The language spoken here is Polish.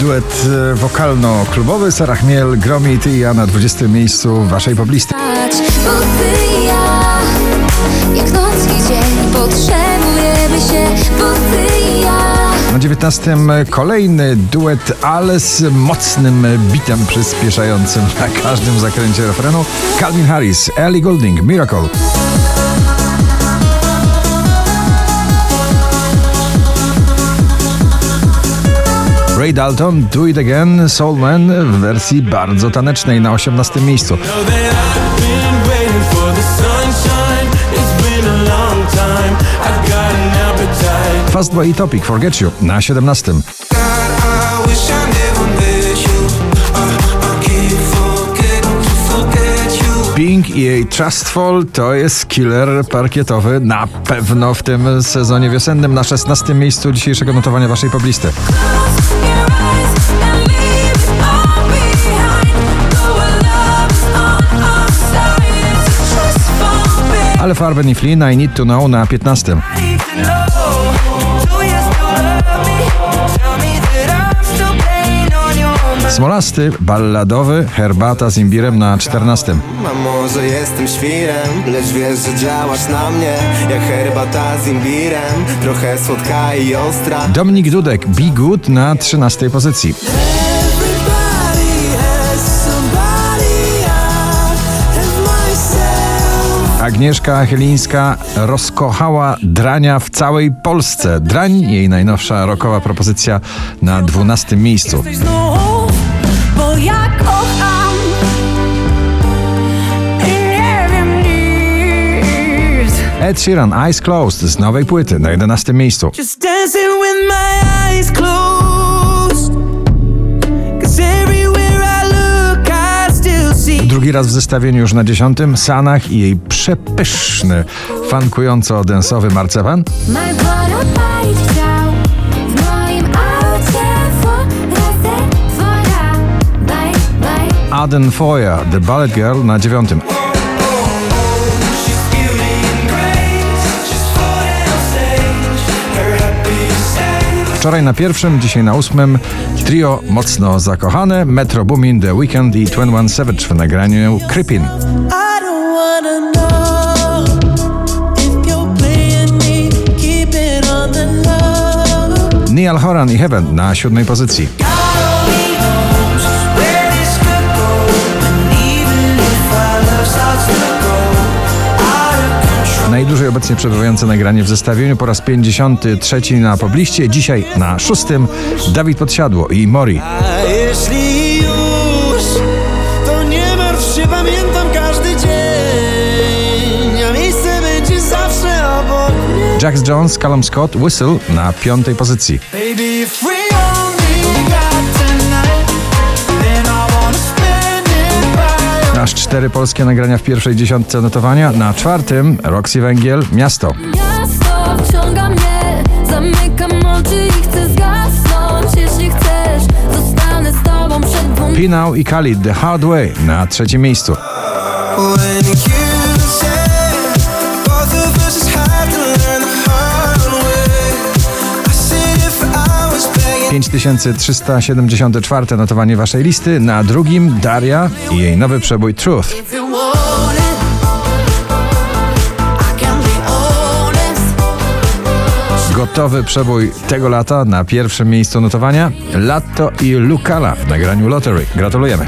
Duet e, wokalno-klubowy Sara Chmiel, Gromit i ja na 20 miejscu waszej poblisty. Na 19 kolejny duet, ale z mocnym bitem przyspieszającym na każdym zakręcie refrenu. Calvin Harris, Ellie Goulding, Miracle. Ray Dalton, Do It Again, Soulman w wersji bardzo tanecznej na 18 miejscu. Fastboy i Topic, Forget You na 17. God, I wish I never met you. I, I can't forget to forget you. Pink i jej Trustful to jest killer parkietowy na pewno w tym sezonie wiosennym na 16 miejscu dzisiejszego notowania waszej poblisty. Ale Farben i Flynn, I Need To Know na 15. I need to know. Do you still love me? Tell me that I'm still playing on your mind. Smolasty, balladowy, herbata z imbirem na 14. A może jestem świrem, lecz wiesz, że działasz na mnie Jak herbata z imbirem Trochę słodka i ostra Dominik Dudek, Be Good na 13 pozycji. Agnieszka Chylińska rozkochała drania w całej Polsce. Drań, jej najnowsza rockowa propozycja na 12 miejscu. Znów, bo ja kocham i nie wiem nic. Ed Sheeran, Eyes Closed z nowej płyty na 11 miejscu. Just dancing with my eyes closed. Drugi raz w zestawieniu już na 10. Sanach i jej przepyszny, fankująco-densowy marcepan. Aden Foya, The Ballet Girl na 9. Wczoraj na pierwszym, dzisiaj na ósmym. Trio mocno zakochane, Metro Boomin, The Weekend i 21 Savage w nagraniu Creepin. Neil Horan i Heaven na siódmej pozycji. Najdłużej obecnie przebywające nagranie w zestawieniu po raz 53 na pobliście. Dzisiaj na szóstym Dawid Podsiadło i Mori. A jeśli już, to nie martw się, pamiętam każdy dzień A miejsce będzie zawsze obok mnie Jax Jones, Callum Scott, Whistle na piątej pozycji. Baby, cztery polskie nagrania w pierwszej dziesiątce notowania. Na czwartym Roxy Węgiel, Miasto. Miasto wciąga mnie Zamykam oczy i chcę zgasnąć Jeśli chcesz, zostanę z tobą przed dwoma Pinał i Khalid, The Hard Way na trzecim miejscu. 5374 notowanie waszej listy. Na drugim Daria i jej nowy przebój Truth. Gotowy przebój tego lata na pierwszym miejscu notowania. Latto i Lucala w nagraniu Lottery. Gratulujemy.